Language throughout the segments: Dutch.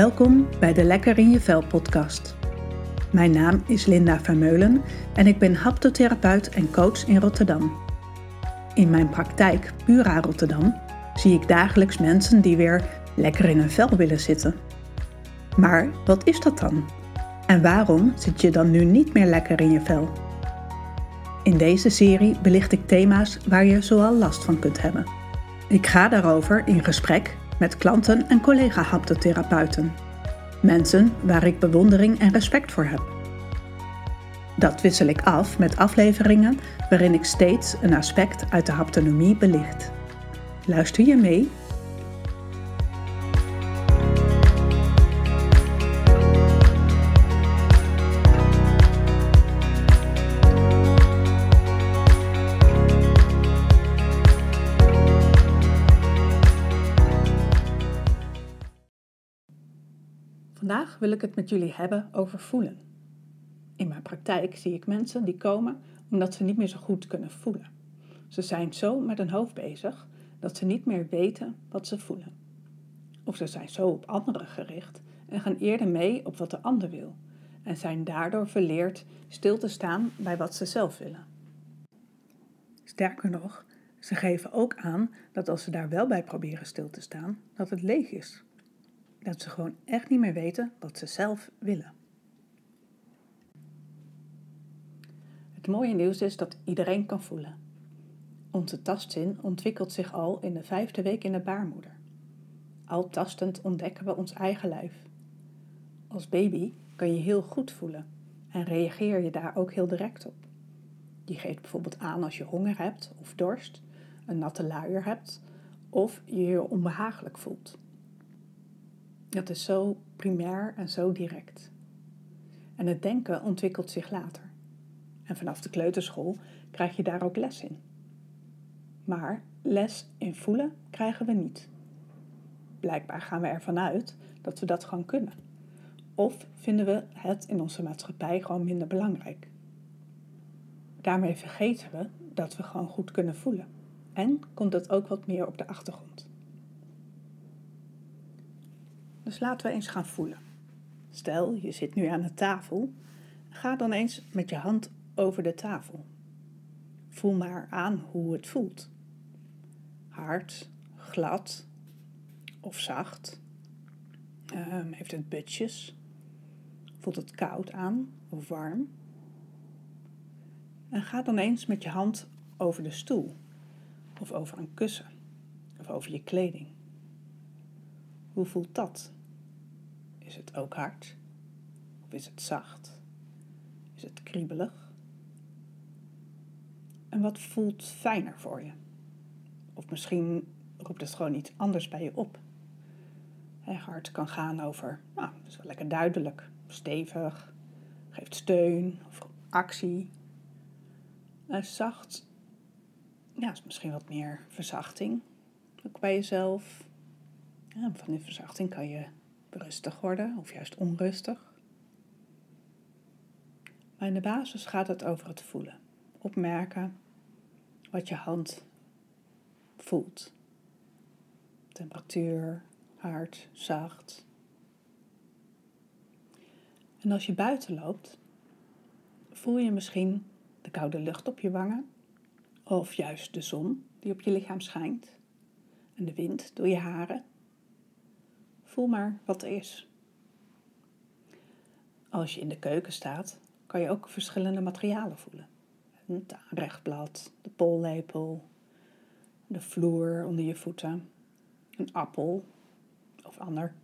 Welkom bij de Lekker in je Vel podcast. Mijn naam is Linda Vermeulen en ik ben haptotherapeut en coach in Rotterdam. In mijn praktijk Pura Rotterdam zie ik dagelijks mensen die weer lekker in hun vel willen zitten. Maar wat is dat dan? En waarom zit je dan nu niet meer lekker in je vel? In deze serie belicht ik thema's waar je zoal last van kunt hebben. Ik ga daarover in gesprek met klanten en collega-haptotherapeuten. Mensen waar ik bewondering en respect voor heb. Dat wissel ik af met afleveringen waarin ik steeds een aspect uit de haptonomie belicht. Luister je mee? Vandaag wil ik het met jullie hebben over voelen. In mijn praktijk zie ik mensen die komen omdat ze niet meer zo goed kunnen voelen. Ze zijn zo met hun hoofd bezig dat ze niet meer weten wat ze voelen. Of ze zijn zo op anderen gericht en gaan eerder mee op wat de ander wil en zijn daardoor verleerd stil te staan bij wat ze zelf willen. Sterker nog, ze geven ook aan dat als ze daar wel bij proberen stil te staan, dat het leeg is dat ze gewoon echt niet meer weten wat ze zelf willen. Het mooie nieuws is dat iedereen kan voelen. Onze tastzin ontwikkelt zich al in de vijfde week in de baarmoeder. Al tastend ontdekken we ons eigen lijf. Als baby kan je heel goed voelen en reageer je daar ook heel direct op. Je geeft bijvoorbeeld aan als je honger hebt of dorst, een natte luier hebt of je je onbehagelijk voelt. Dat is zo primair en zo direct. En het denken ontwikkelt zich later. En vanaf de kleuterschool krijg je daar ook les in. Maar les in voelen krijgen we niet. Blijkbaar gaan we ervan uit dat we dat gewoon kunnen. Of vinden we het in onze maatschappij gewoon minder belangrijk. Daarmee vergeten we dat we gewoon goed kunnen voelen. En komt het ook wat meer op de achtergrond. Dus laten we eens gaan voelen. Stel, je zit nu aan de tafel. Ga dan eens met je hand over de tafel. Voel maar aan hoe het voelt. Hard, glad of zacht. Um, heeft het butjes? Voelt het koud aan of warm? En ga dan eens met je hand over de stoel of over een kussen of over je kleding. Hoe voelt dat? Is het ook hard? Of is het zacht? Is het kriebelig? En wat voelt fijner voor je? Of misschien roept het gewoon iets anders bij je op. hard kan gaan over, nou, dat is wel lekker duidelijk, stevig, geeft steun of actie. En zacht, ja, is misschien wat meer verzachting, ook bij jezelf. Ja, van die verzachting kan je rustig worden of juist onrustig. Maar in de basis gaat het over het voelen. Opmerken wat je hand voelt. Temperatuur, hard, zacht. En als je buiten loopt, voel je misschien de koude lucht op je wangen of juist de zon die op je lichaam schijnt en de wind door je haren. Voel maar wat er is. Als je in de keuken staat, kan je ook verschillende materialen voelen. Het aanrechtblad, de pollepel, de vloer onder je voeten, een appel of ander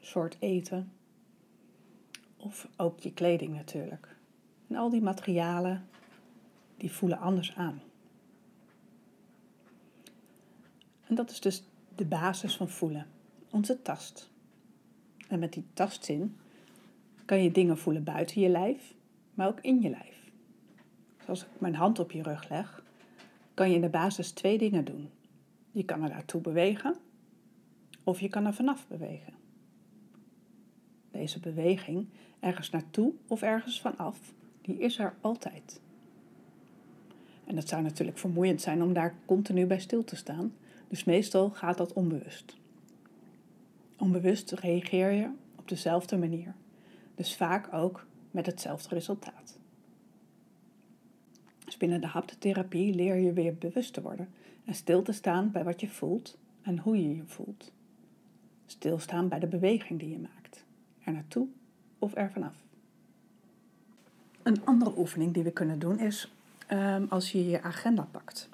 soort eten. Of ook je kleding natuurlijk. En al die materialen, die voelen anders aan. En dat is dus de basis van voelen onze tast. En met die tastzin kan je dingen voelen buiten je lijf, maar ook in je lijf. Zoals ik mijn hand op je rug leg, kan je in de basis twee dingen doen. Je kan er naartoe bewegen of je kan er vanaf bewegen. Deze beweging, ergens naartoe of ergens vanaf, die is er altijd. En het zou natuurlijk vermoeiend zijn om daar continu bij stil te staan, dus meestal gaat dat onbewust. Onbewust reageer je dezelfde manier, dus vaak ook met hetzelfde resultaat. Dus binnen de haptotherapie leer je weer bewust te worden en stil te staan bij wat je voelt en hoe je je voelt. Stilstaan bij de beweging die je maakt, er naartoe of er vanaf. Een andere oefening die we kunnen doen is um, als je je agenda pakt.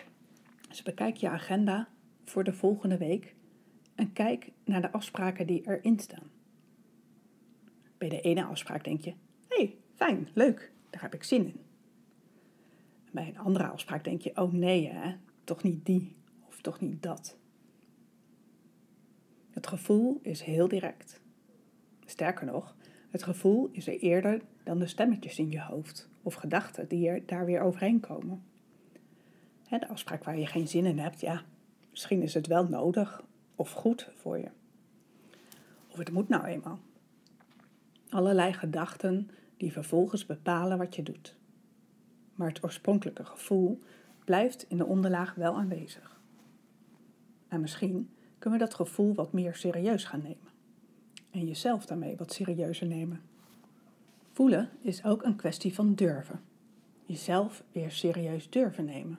Dus bekijk je agenda voor de volgende week en kijk naar de afspraken die erin staan. Bij de ene afspraak denk je: hé, hey, fijn, leuk, daar heb ik zin in. bij een andere afspraak denk je: oh nee, hè, toch niet die of toch niet dat. Het gevoel is heel direct. Sterker nog, het gevoel is er eerder dan de stemmetjes in je hoofd of gedachten die er daar weer overheen komen. De afspraak waar je geen zin in hebt, ja, misschien is het wel nodig of goed voor je. Of het moet nou eenmaal. Allerlei gedachten die vervolgens bepalen wat je doet. Maar het oorspronkelijke gevoel blijft in de onderlaag wel aanwezig. En misschien kunnen we dat gevoel wat meer serieus gaan nemen. En jezelf daarmee wat serieuzer nemen. Voelen is ook een kwestie van durven. Jezelf weer serieus durven nemen.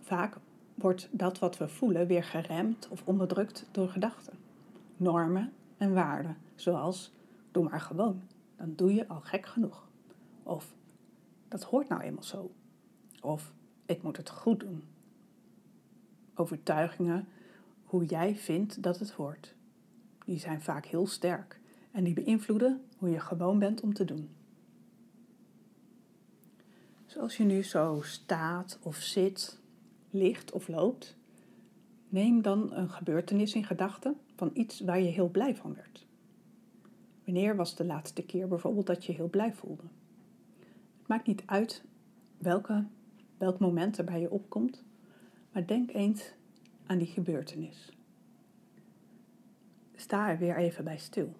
Vaak wordt dat wat we voelen weer geremd of onderdrukt door gedachten, normen en waarden, zoals doe maar gewoon, dan doe je al gek genoeg. Of dat hoort nou eenmaal zo. Of ik moet het goed doen. Overtuigingen hoe jij vindt dat het hoort. Die zijn vaak heel sterk en die beïnvloeden hoe je gewoon bent om te doen. Zoals je nu zo staat of zit, ligt of loopt, neem dan een gebeurtenis in gedachten van iets waar je heel blij van werd. Wanneer was de laatste keer bijvoorbeeld dat je heel blij voelde? Het maakt niet uit welke, welk moment er bij je opkomt, maar denk eens aan die gebeurtenis. Sta er weer even bij stil.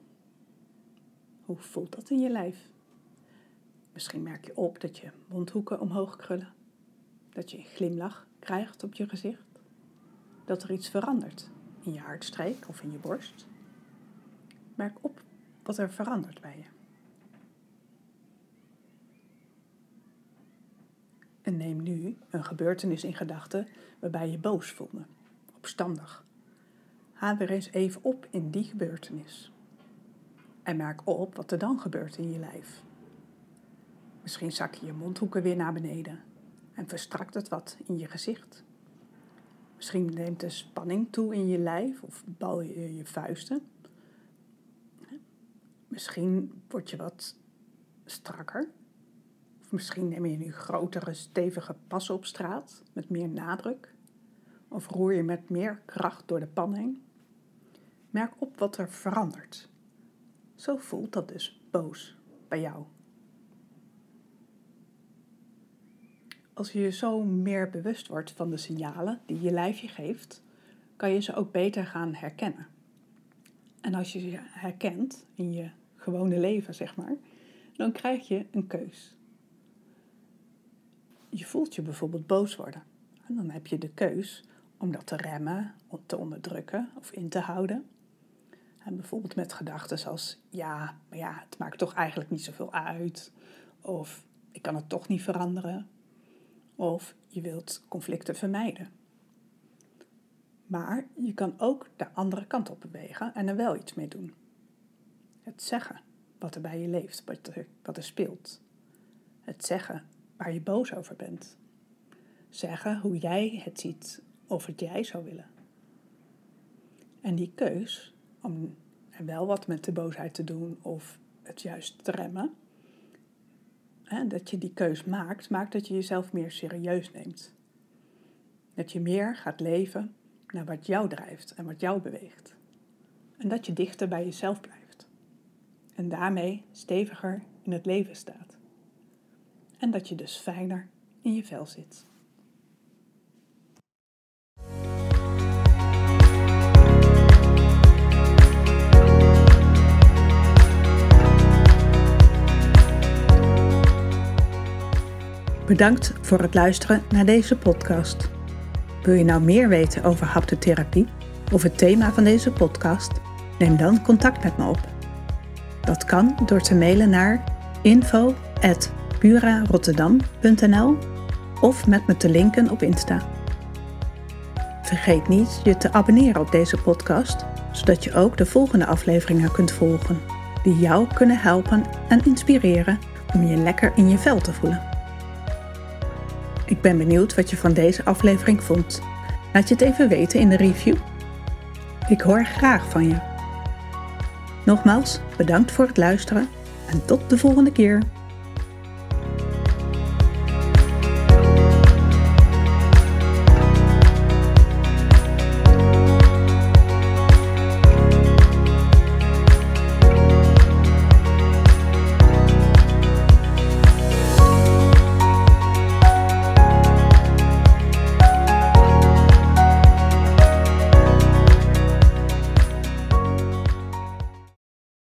Hoe voelt dat in je lijf? Misschien merk je op dat je mondhoeken omhoog krullen, dat je een glimlach krijgt op je gezicht, dat er iets verandert in je hartstreek of in je borst. Merk op wat er verandert bij je. En neem nu een gebeurtenis in gedachten waarbij je boos voelde, opstandig. Haal weer eens even op in die gebeurtenis. En merk op wat er dan gebeurt in je lijf. Misschien zak je je mondhoeken weer naar beneden en verstrakt het wat in je gezicht. Misschien neemt de spanning toe in je lijf of bal je je vuisten. Misschien word je wat strakker. Of misschien neem je nu grotere, stevige passen op straat met meer nadruk. Of roer je met meer kracht door de pan heen. Merk op wat er verandert. Zo voelt dat dus boos bij jou. Als je je zo meer bewust wordt van de signalen die je lijfje geeft, kan je ze ook beter gaan herkennen. En als je ze herkent in je gewone leven, zeg maar, dan krijg je een keus. Je voelt je bijvoorbeeld boos worden. En dan heb je de keus om dat te remmen, te onderdrukken of in te houden. En bijvoorbeeld met gedachten als, ja, maar ja, het maakt toch eigenlijk niet zoveel uit. Of ik kan het toch niet veranderen. Of je wilt conflicten vermijden. Maar je kan ook de andere kant op bewegen en er wel iets mee doen. Het zeggen wat er bij je leeft, wat er, wat speelt. Het zeggen waar je boos over bent. Zeggen hoe jij het ziet of het jij zou willen. En die keus om er wel wat met de boosheid te doen of het juist te remmen, hè, dat je die keus maakt, maakt dat je jezelf meer serieus neemt. Dat je meer gaat leven naar wat jou drijft en wat jou beweegt. En dat je dichter bij jezelf blijft. En daarmee steviger in het leven staat. En dat je dus fijner in je vel zit. Bedankt voor het luisteren naar deze podcast. Wil je nou meer weten over haptotherapie of het thema van deze podcast? Neem dan contact met me op. Dat kan door te mailen naar info.purarotterdam.nl of met me te linken op Insta. Vergeet niet je te abonneren op deze podcast, zodat je ook de volgende afleveringen kunt volgen, die jou kunnen helpen en inspireren om je lekker in je vel te voelen. Ik ben benieuwd wat je van deze aflevering vond. Laat je het even weten in de review. Ik hoor graag van je. Nogmaals, bedankt voor het luisteren en tot de volgende keer.